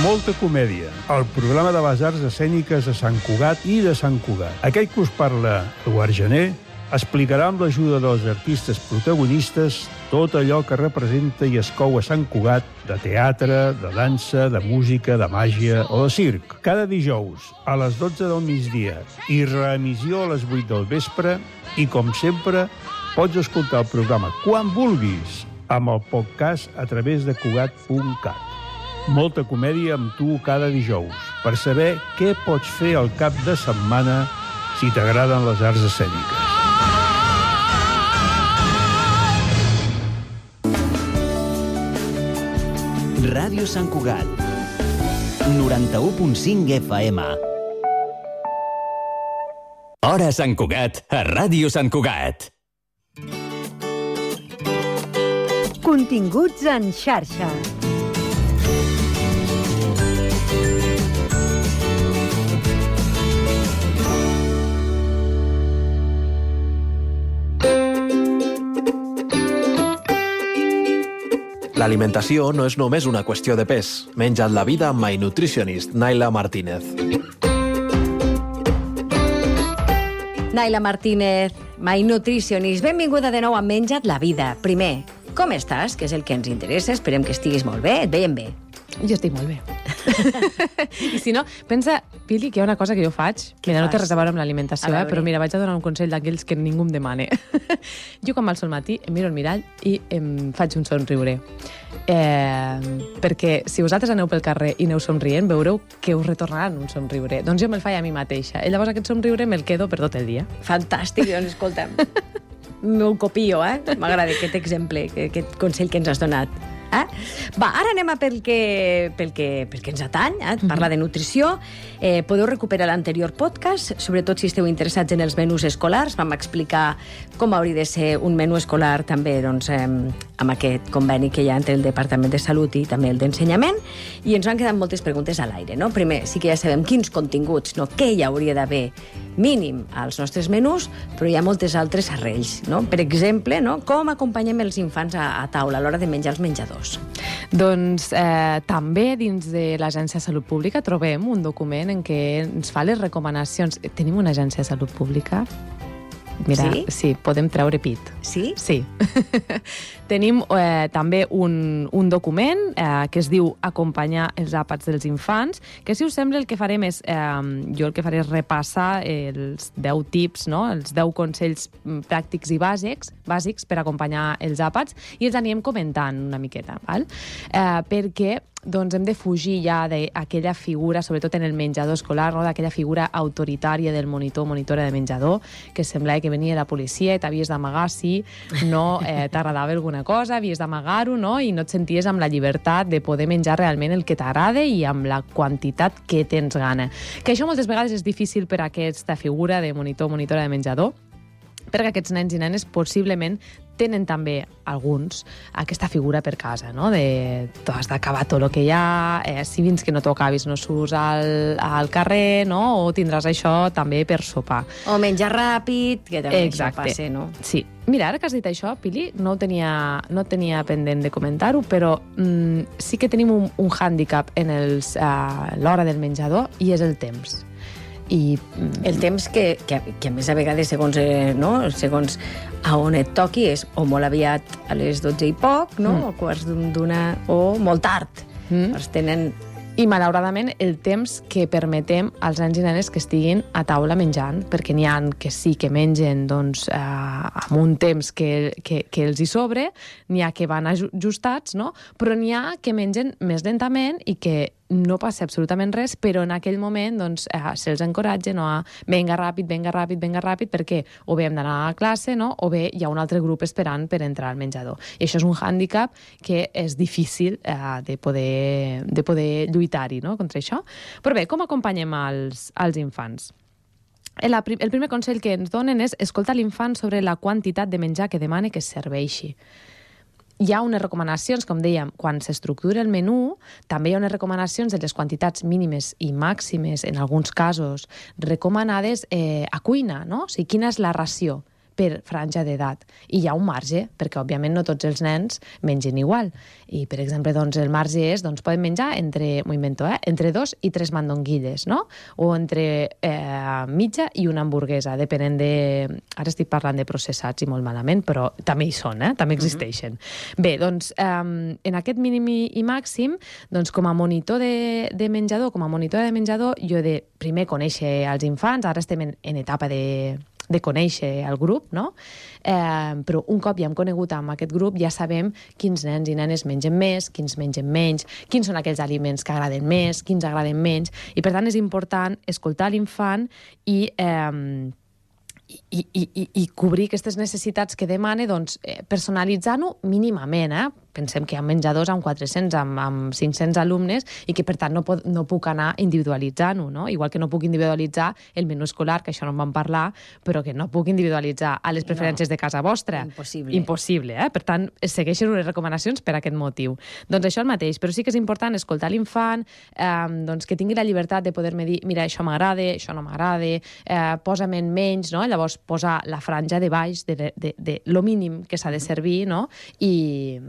L: Molta comèdia, el programa de les arts escèniques de Sant Cugat i de Sant Cugat. Aquell que us parla, Eduard Gené, explicarà amb l'ajuda dels artistes protagonistes tot allò que representa i es cou a Sant Cugat de teatre, de dansa, de música, de màgia o de circ. Cada dijous a les 12 del migdia i reemissió a les 8 del vespre i, com sempre, pots escoltar el programa quan vulguis amb el podcast a través de Cugat.cat. Molta comèdia amb tu cada dijous per saber què pots fer al cap de setmana si t'agraden les arts escèniques.
C: Ràdio Sant Cugat 91.5 FM
M: Hora Sant Cugat, a Ràdio Sant Cugat.
N: Continguts en xarxa.
O: L'alimentació no és només una qüestió de pes. Menja't la vida amb My Nutritionist, Naila Martínez.
P: Naila Martínez, My Nutritionist. Benvinguda de nou a Menja't la vida. Primer, com estàs? Que és el que ens interessa. Esperem que estiguis molt bé. Et veiem bé.
Q: Jo estic molt bé. I si no, pensa, Pili, que hi ha una cosa que jo faig, que mira, no té res a veure amb l'alimentació, eh? però mira, vaig a donar un consell d'aquells que ningú em demane. jo quan m'alço al matí em miro al mirall i em faig un somriure. Eh, perquè si vosaltres aneu pel carrer i aneu somrient, veureu que us retornaran un somriure. Doncs jo me'l faig a mi mateixa. I llavors aquest somriure me'l quedo per tot el dia.
P: Fantàstic, doncs escolta'm. M'ho copio, eh? M'agrada aquest exemple, aquest consell que ens has donat. Eh? Va, ara anem a pel que, pel que, pel que ens atany, eh? parla de nutrició. Eh, podeu recuperar l'anterior podcast, sobretot si esteu interessats en els menús escolars. Vam explicar com hauria de ser un menú escolar també doncs, eh, amb aquest conveni que hi ha entre el Departament de Salut i també el d'Ensenyament. I ens han quedat moltes preguntes a l'aire. No? Primer, sí que ja sabem quins continguts, no? què hi hauria d'haver mínim als nostres menús, però hi ha moltes altres arrells. No? Per exemple, no? com acompanyem els infants a, a taula a l'hora de menjar els menjadors.
Q: Doncs eh, també dins de l'Agència de Salut Pública trobem un document en què ens fa les recomanacions. Tenim una agència de salut pública? Mira,
P: Sí?
Q: sí podem treure pit.
P: Sí?
Q: Sí. Tenim eh, també un, un document eh, que es diu Acompanyar els àpats dels infants, que si us sembla el que farem és, eh, jo el que faré és repassar els 10 tips, no? els 10 consells mm, pràctics i bàsics, bàsics per acompanyar els àpats i els anirem comentant una miqueta, val? Eh, perquè doncs hem de fugir ja d'aquella figura, sobretot en el menjador escolar, no? d'aquella figura autoritària del monitor o monitora de menjador, que semblava que venia la policia i t'havies d'amagar si no eh, t'agradava alguna cosa, havies d'amagar-ho, no? i no et senties amb la llibertat de poder menjar realment el que t'agrada i amb la quantitat que tens gana. Que això moltes vegades és difícil per a aquesta figura de monitor o monitora de menjador, perquè aquests nens i nenes possiblement tenen també alguns aquesta figura per casa, no? de tu has d'acabar tot el que hi ha, eh, si fins que no t'ho acabis no surts al, al carrer, no? o tindràs això també per sopar.
P: O menjar ràpid, que també
Q: Exacte.
P: això passa, no?
Q: Sí. Mira, ara que has dit això, Pili, no tenia, no tenia pendent de comentar-ho, però mm, sí que tenim un, un hàndicap en uh, l'hora del menjador i és el temps. I, mm,
P: El temps que, que, que a més a vegades, segons, eh, no? segons a on et toqui, és o molt aviat a les 12 i poc, no?
Q: Mm.
P: o quarts d'un- d'una, o molt tard.
Q: Mm.
P: Els tenen
Q: I, malauradament, el temps que permetem als nens i nenes que estiguin a taula menjant, perquè n'hi ha que sí que mengen doncs, eh, amb un temps que, que, que els hi sobre, n'hi ha que van aju- ajustats, no? però n'hi ha que mengen més lentament i que no passa absolutament res, però en aquell moment doncs, eh, se'ls encoratja no, a venga ràpid, venga ràpid, venga ràpid, perquè o bé hem d'anar a classe no? o bé hi ha un altre grup esperant per entrar al menjador. I això és un hàndicap que és difícil eh, de poder, de poder lluitar-hi no? contra això. Però bé, com acompanyem als, als infants? El, el primer consell que ens donen és escoltar l'infant sobre la quantitat de menjar que demana que serveixi hi ha unes recomanacions, com dèiem, quan s'estructura el menú, també hi ha unes recomanacions de les quantitats mínimes i màximes, en alguns casos, recomanades eh, a cuina, no? O sigui, quina és la ració per franja d'edat. I hi ha un marge, perquè òbviament no tots els nens mengen igual. I, per exemple, doncs, el marge és, doncs, poden menjar entre, invento, eh, entre dos i tres mandonguilles, no? O entre eh, mitja i una hamburguesa, depenent de... Ara estic parlant de processats i molt malament, però també hi són, eh? també existeixen. Bé, doncs, eh, en aquest mínim i, màxim, doncs, com a monitor de, de menjador, com a monitora de menjador, jo he de primer conèixer els infants, ara estem en, en etapa de, de conèixer el grup, no? Eh, però un cop ja hem conegut amb aquest grup ja sabem quins nens i nenes mengen més, quins mengen menys, quins són aquells aliments que agraden més, quins agraden menys, i per tant és important escoltar l'infant i... Eh, i, i, i, i cobrir aquestes necessitats que demana doncs, eh, personalitzant-ho mínimament, eh? Pensem que hi ha menjadors amb 400, amb, amb 500 alumnes, i que, per tant, no, pot, no puc anar individualitzant-ho, no? Igual que no puc individualitzar el menú escolar, que això no en vam parlar, però que no puc individualitzar a les preferències no. de casa vostra.
P: Impossible.
Q: Impossible, eh? Per tant, segueixen unes recomanacions per aquest motiu. Doncs això el mateix, però sí que és important escoltar l'infant, eh, doncs que tingui la llibertat de poder-me dir, mira, això m'agrada, això no m'agrada, eh, posa'm en menys, no? Llavors posar la franja de baix de, de, de, de lo mínim que s'ha de servir, no? I,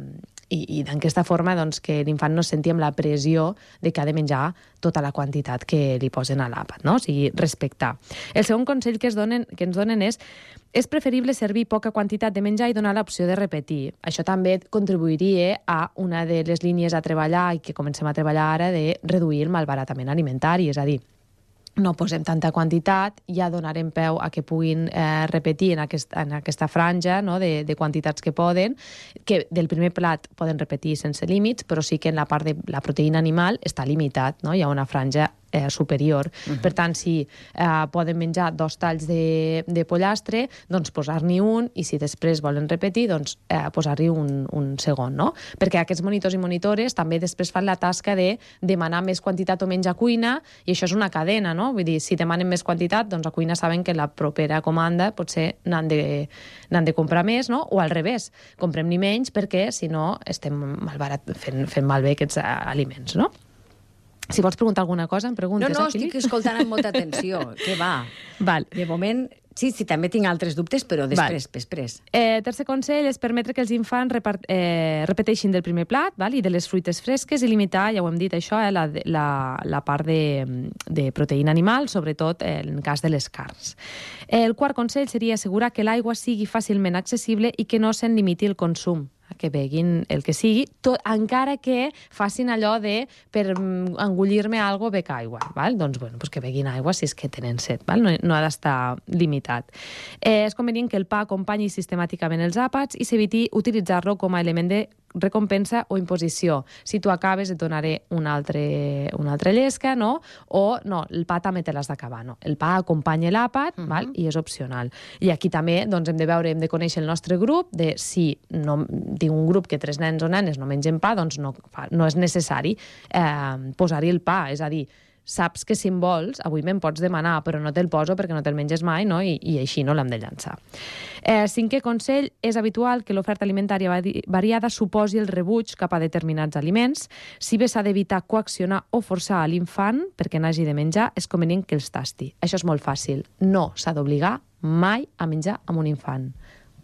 Q: i, i d'aquesta forma doncs, que l'infant no senti amb la pressió de que ha de menjar tota la quantitat que li posen a l'àpat, no? o sigui, respectar. El segon consell que, es donen, que ens donen és és preferible servir poca quantitat de menjar i donar l'opció de repetir. Això també contribuiria a una de les línies a treballar i que comencem a treballar ara de reduir el malbaratament alimentari, és a dir, no posem tanta quantitat, ja donarem peu a que puguin eh, repetir en, aquest, en aquesta franja no? de, de quantitats que poden, que del primer plat poden repetir sense límits, però sí que en la part de la proteïna animal està limitat, no? hi ha una franja eh, superior. Uh -huh. Per tant, si eh, poden menjar dos talls de, de pollastre, doncs posar-n'hi un, i si després volen repetir, doncs eh, posar-hi un, un segon, no? Perquè aquests monitors i monitores també després fan la tasca de demanar més quantitat o menys a cuina, i això és una cadena, no? Vull dir, si demanen més quantitat, doncs a cuina saben que la propera comanda potser n'han de, de comprar més, no? O al revés, comprem-n'hi menys perquè, si no, estem malbarat, fent, fent malbé aquests eh, aliments, no? Si vols preguntar alguna cosa, em preguntes.
P: No, no,
Q: eh,
P: estic escoltant amb molta atenció. Què va?
Q: Val.
P: De moment, sí, sí, també tinc altres dubtes, però després, val. després.
Q: Eh, tercer consell és permetre que els infants repart, eh, repeteixin del primer plat val? i de les fruites fresques i limitar, ja ho hem dit, això, eh, la, la, la part de, de proteïna animal, sobretot eh, en cas de les carns. El quart consell seria assegurar que l'aigua sigui fàcilment accessible i que no se'n limiti el consum que beguin el que sigui, tot, encara que facin allò de per mm, engullir-me algo bec aigua, val? doncs bueno, pues que beguin aigua si és que tenen set, val? No, no ha d'estar limitat. Eh, és convenient que el pa acompanyi sistemàticament els àpats i s'eviti utilitzar-lo com a element de recompensa o imposició. Si tu acabes, et donaré una altra, una altra llesca, no? O, no, el pa també te l'has d'acabar, no? El pa acompanya l'àpat, uh -huh. val? i és opcional. I aquí també doncs, hem de veure, hem de conèixer el nostre grup, de si no, tinc un grup que tres nens o nenes no mengen pa, doncs no, no és necessari eh, posar-hi el pa, és a dir, saps que si en vols, avui me'n pots demanar, però no te'l poso perquè no te'l menges mai, no? I, i així no l'hem de llançar. Eh, cinquè consell, és habitual que l'oferta alimentària variada suposi el rebuig cap a determinats aliments. Si bé s'ha d'evitar coaccionar o forçar a l'infant perquè n'hagi de menjar, és convenient que els tasti. Això és molt fàcil. No s'ha d'obligar mai a menjar amb un infant.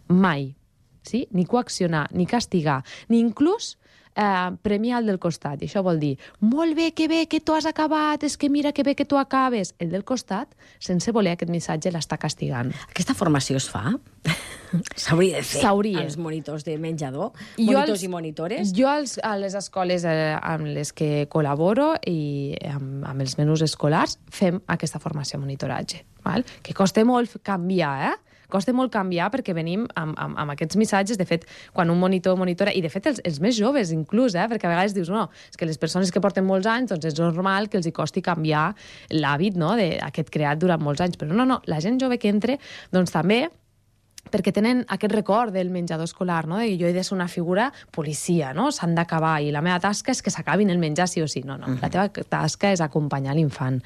Q: Mai. Sí? Ni coaccionar, ni castigar, ni inclús eh, premiar el del costat. I això vol dir, molt bé, que bé que tu has acabat, és que mira que bé que tu acabes. El del costat, sense voler aquest missatge, l'està castigant.
P: Aquesta formació es fa? S'hauria de fer
Q: S'hauria.
P: als monitors de menjador, jo monitors els, i monitores?
Q: Jo als, a les escoles eh, amb les que col·laboro i amb, amb els menús escolars fem aquesta formació monitoratge, val? que costa molt canviar, eh? Costa molt canviar perquè venim amb, amb, amb aquests missatges. De fet, quan un monitor monitora, i de fet els, els més joves inclús, eh, perquè a vegades dius, no, és que les persones que porten molts anys, doncs és normal que els hi costi canviar l'hàbit no, d'aquest creat durant molts anys. Però no, no, la gent jove que entra, doncs també perquè tenen aquest record del menjador escolar, no? que jo he de ser una figura policia, no? s'han d'acabar, i la meva tasca és que s'acabin el menjar sí o sí. No, no, uh -huh. la teva tasca és acompanyar l'infant,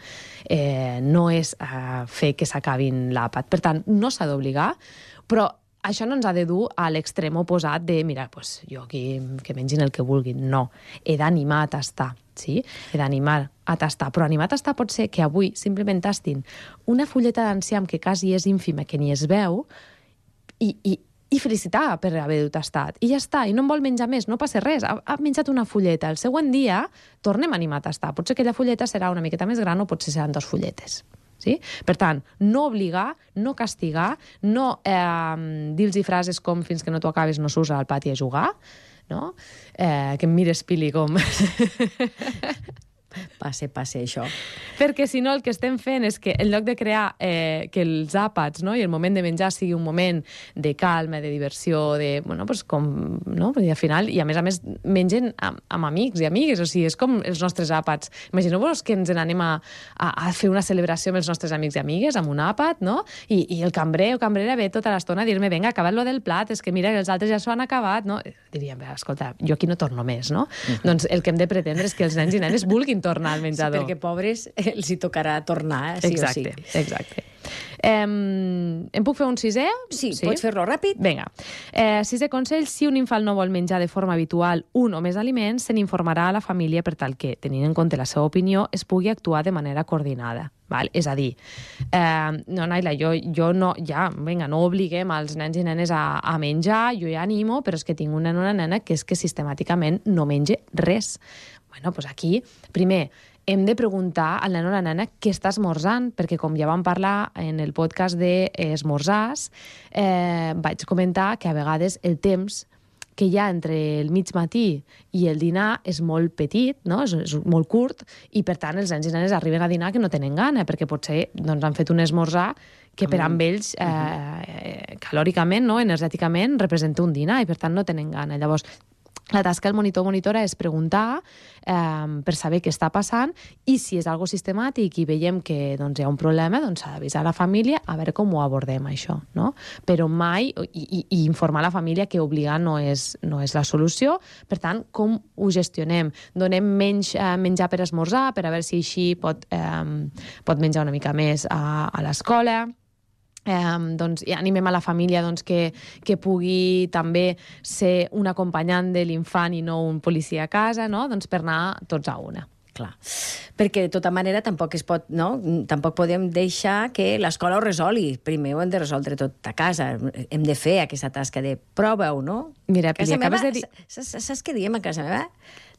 Q: eh, no és eh, fer que s'acabin l'àpat. Per tant, no s'ha d'obligar, però això no ens ha de dur a l'extrem oposat de, mira, pues, jo aquí que mengin el que vulguin. No, he d'animar a tastar, sí? He d'animar a tastar, però animar a tastar pot ser que avui simplement tastin una fulleta d'enciam que quasi és ínfima, que ni es veu, i, i, i felicitar per haver-ho tastat. I ja està, i no en vol menjar més, no passa res. Ha, ha menjat una fulleta. El següent dia tornem a animar a tastar. Potser aquella fulleta serà una miqueta més gran o potser seran dos fulletes. Sí? Per tant, no obligar, no castigar, no eh, dir-los frases com fins que no t'ho acabes no s'usa al pati a jugar, no? Eh, que em mires, Pili, com...
P: Passe, passe, això.
Q: Perquè si no el que estem fent és que en lloc de crear eh, que els àpats no, i el moment de menjar sigui un moment de calma, de diversió, de, bueno, pues com, no? I al final, i a més a més mengen amb, amb amics i amigues, o sigui, és com els nostres àpats. Imagineu-vos que ens n'anem a, a, a fer una celebració amb els nostres amics i amigues, amb un àpat, no? I, i el cambrer o cambrera ve tota l'estona a dir-me, vinga, acabat lo del plat, és que mira, els altres ja s'ho han acabat, no? Diríem, escolta, jo aquí no torno més, no? Uh -huh. Doncs el que hem de pretendre és que els nens i nenes vulguin tornar al menjador.
P: Sí, perquè pobres els hi tocarà tornar, eh, sí
Q: exacte,
P: o sí.
Q: Exacte. Um, em puc fer un sisè?
P: Sí, sí? pots fer-lo ràpid.
Q: Vinga. Eh, sisè consell, si un infant no vol menjar de forma habitual un o més aliments, se n'informarà a la família per tal que, tenint en compte la seva opinió, es pugui actuar de manera coordinada. Val? És a dir, eh, no, Naila, jo, jo no, ja, vinga, no obliguem els nens i nenes a, a menjar, jo ja animo, però és que tinc una, una nena que és que sistemàticament no menja res. Bueno, doncs aquí, primer, hem de preguntar al nen o la nena què està esmorzant, perquè com ja vam parlar en el podcast d'esmorzars, eh, vaig comentar que a vegades el temps que hi ha entre el mig matí i el dinar és molt petit, no? és, és molt curt, i per tant els nens i nenes arriben a dinar que no tenen gana, perquè potser doncs, han fet un esmorzar que per amb ells, eh, calòricament, no? energèticament, representa un dinar, i per tant no tenen gana. Llavors, la tasca del monitor monitora és preguntar eh, per saber què està passant i si és algo sistemàtic i veiem que doncs, hi ha un problema, doncs s'ha d'avisar la família a veure com ho abordem, això. No? Però mai, i, i, i informar la família que obligar no és, no és la solució. Per tant, com ho gestionem? Donem menys eh, menjar per esmorzar, per a veure si així pot, eh, pot menjar una mica més a, a l'escola Eh, doncs, i animem a la família doncs, que, que pugui també ser un acompanyant de l'infant i no un policia a casa, no? doncs per anar tots a una.
P: Clar, perquè de tota manera tampoc es pot, no? Tampoc podem deixar que l'escola ho resoli. Primer ho hem de resoldre tot a casa. Hem de fer aquesta tasca de prova-ho, no?
Q: Mira,
P: casa
Q: meva,
P: de dir... Saps què diem a casa meva?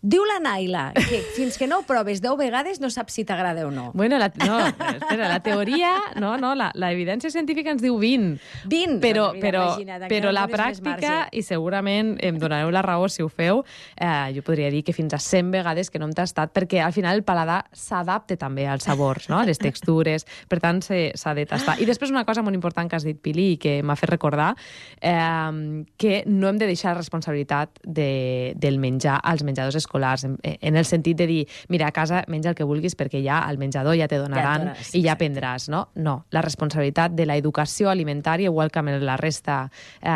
P: Diu la Naila que fins que no ho proves 10 vegades no saps si t'agrada o no.
Q: Bueno, la, no, espera, la teoria, no, no, la, la evidència científica ens diu 20.
P: 20?
Q: Però,
P: doncs,
Q: però,
P: imagina't,
Q: però la pràctica, i segurament em donareu la raó si ho feu, eh, jo podria dir que fins a 100 vegades que no hem tastat, perquè al final el paladar s'adapta també als sabors, no? a les textures, per tant s'ha de tastar. I després una cosa molt important que has dit, Pili, i que m'ha fet recordar, eh, que no hem de deixar la responsabilitat de, del menjar als menjadors escolars, en, en el sentit de dir, mira, a casa menja el que vulguis perquè ja al menjador ja te donaran
P: Ja dones, sí,
Q: i ja prendràs, no? No, la responsabilitat de l'educació alimentària, igual que amb la resta eh,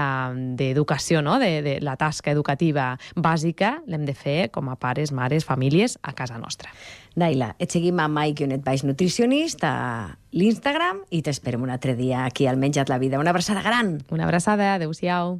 Q: d'educació, no? de, de la tasca educativa bàsica, l'hem de fer com a pares, mares, famílies, a casa nostra.
P: Naila, et seguim a Mike Unet Baix Nutricionist a l'Instagram i t'esperem un altre dia aquí al Menja't la Vida. Una abraçada gran!
Q: Una abraçada, adeu-siau.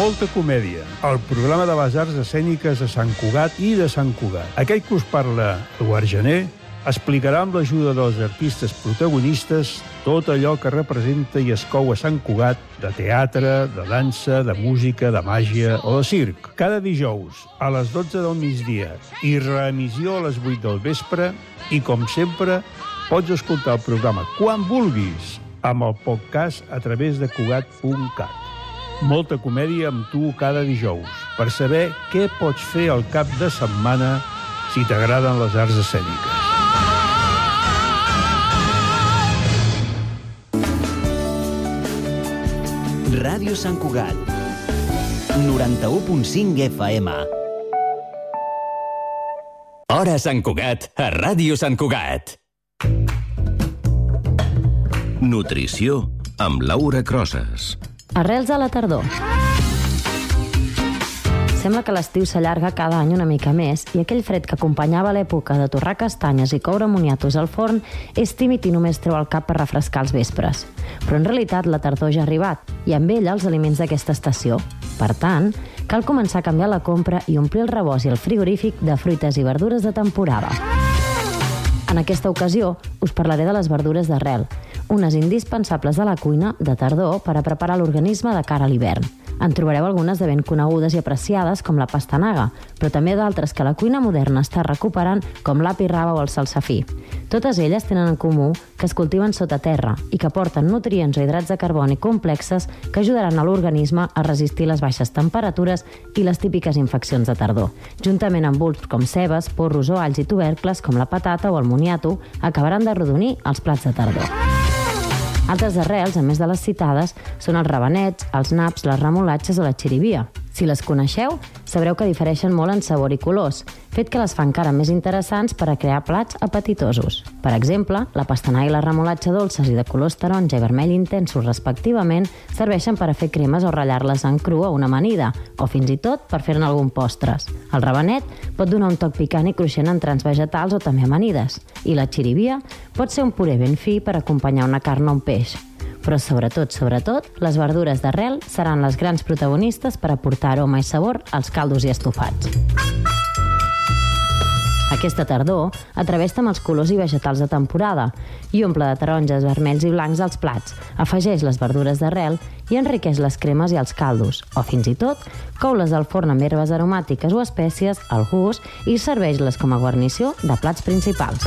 L: Molta comèdia. El programa de les arts escèniques de Sant Cugat i de Sant Cugat. Aquell que us parla Eduard Gené explicarà amb l'ajuda dels artistes protagonistes tot allò que representa i es cou a Sant Cugat de teatre, de dansa, de música, de màgia o de circ. Cada dijous a les 12 del migdia i reemissió a les 8 del vespre i, com sempre, pots escoltar el programa quan vulguis amb el podcast a través de Cugat.cat. Molta comèdia amb tu cada dijous per saber què pots fer al cap de setmana si t'agraden les arts escèniques.
C: Ràdio Sant Cugat. 91.5 FM.
M: Hora Sant Cugat, a Ràdio Sant Cugat.
R: Nutrició amb Laura Crosas.
A: Arrels a la tardor.
N: Sembla que l'estiu s'allarga cada any una mica més i aquell fred que acompanyava l'època de torrar castanyes i coure moniatos al forn és tímid i només treu el cap per refrescar els vespres. Però en realitat la tardor ja ha arribat i amb ella els aliments d'aquesta estació. Per tant, cal començar a canviar la compra i omplir el rebost i el frigorífic de fruites i verdures de temporada. En aquesta ocasió us parlaré de les verdures d'arrel, unes indispensables de la cuina de tardor per a preparar l'organisme de cara a l'hivern. En trobareu algunes de ben conegudes i apreciades, com la pastanaga, però també d'altres que la cuina moderna està recuperant, com l'api raba o el salsafí. Totes elles tenen en comú que es cultiven sota terra i que porten nutrients o hidrats de carboni complexes que ajudaran a l'organisme a resistir les baixes temperatures i les típiques infeccions de tardor. Juntament amb bulbs com cebes, porros o alls i tubercles, com la patata o el moniato, acabaran de rodonir els plats de tardor. Altres arrels, a més de les citades, són els rabanets, els naps, les remolatges o la xirivia. Si les coneixeu, sabreu que difereixen molt en sabor i colors, fet que les fa encara més interessants per a crear plats apetitosos. Per exemple, la pastanaga i la remolatxa dolces i de colors taronja i vermell intensos respectivament serveixen per a fer cremes o ratllar-les en cru a una amanida, o fins i tot per fer-ne algun postres. El rabanet pot donar un toc picant i cruixent en trans vegetals o també amanides, i la xirivia pot ser un puré ben fi per acompanyar una carn o un peix. Però sobretot, sobretot, les verdures d'arrel seran les grans protagonistes per aportar aroma i sabor als caldos i estofats. Aquesta tardor atrevesta amb els colors i vegetals de temporada i omple de taronges, vermells i blancs als plats, afegeix les verdures d'arrel i enriqueix les cremes i els caldos, o fins i tot cou-les al forn amb herbes aromàtiques o espècies al gust i serveix-les com a guarnició de plats principals.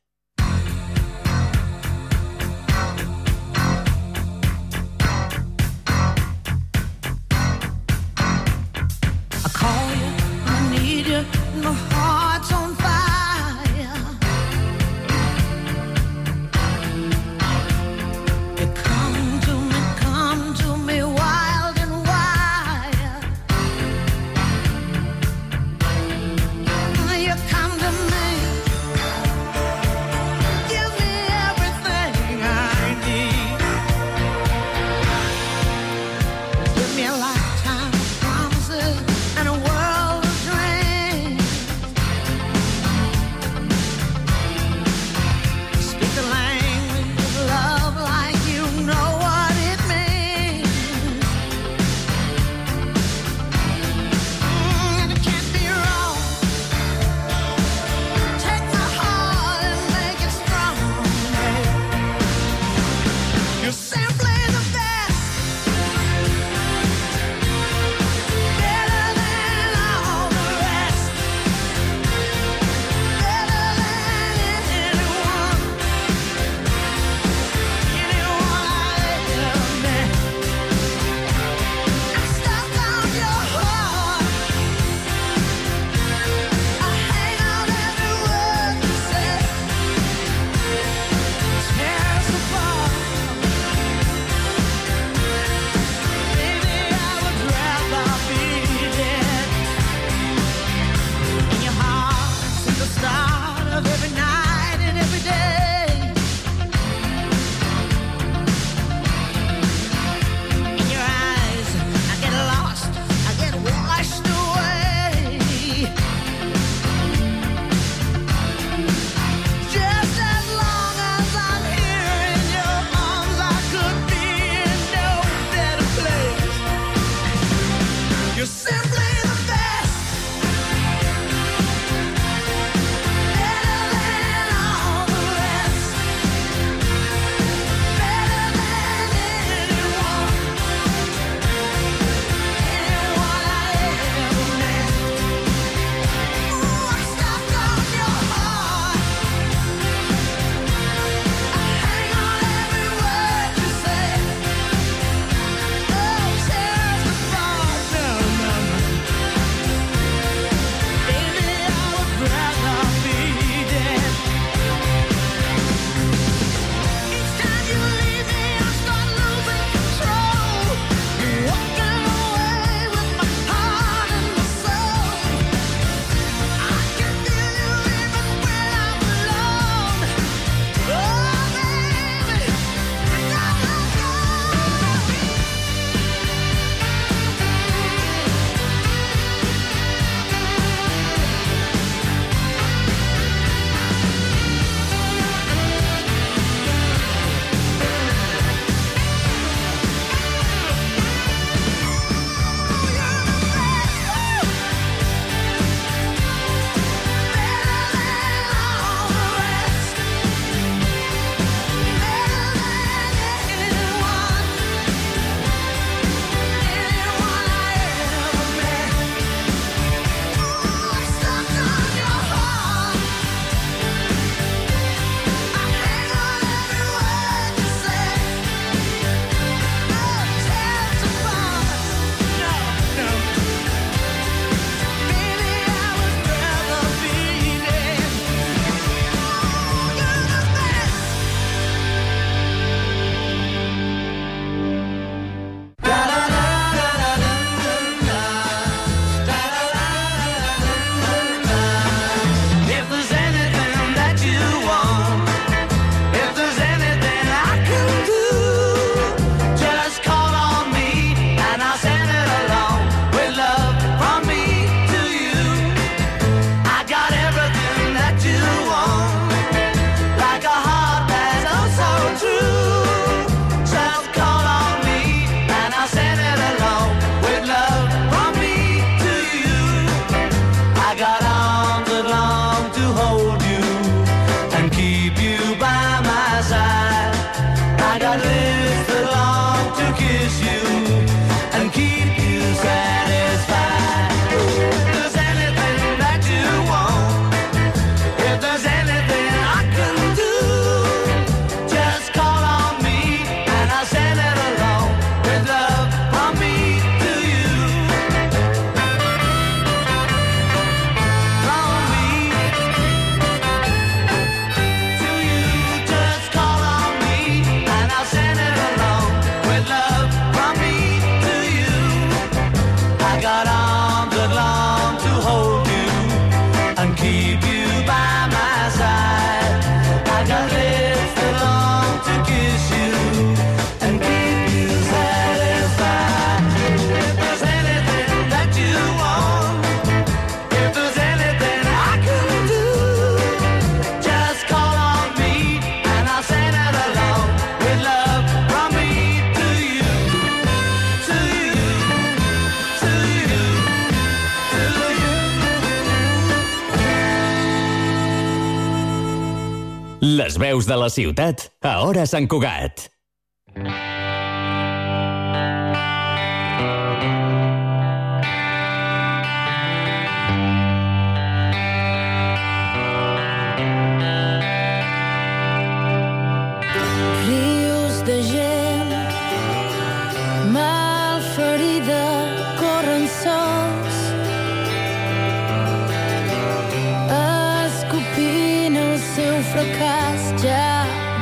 M: Les veus de la ciutat a Hora Sant Cugat.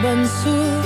S: one so.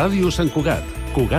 B: Ràdio Sant Cugat, Cugat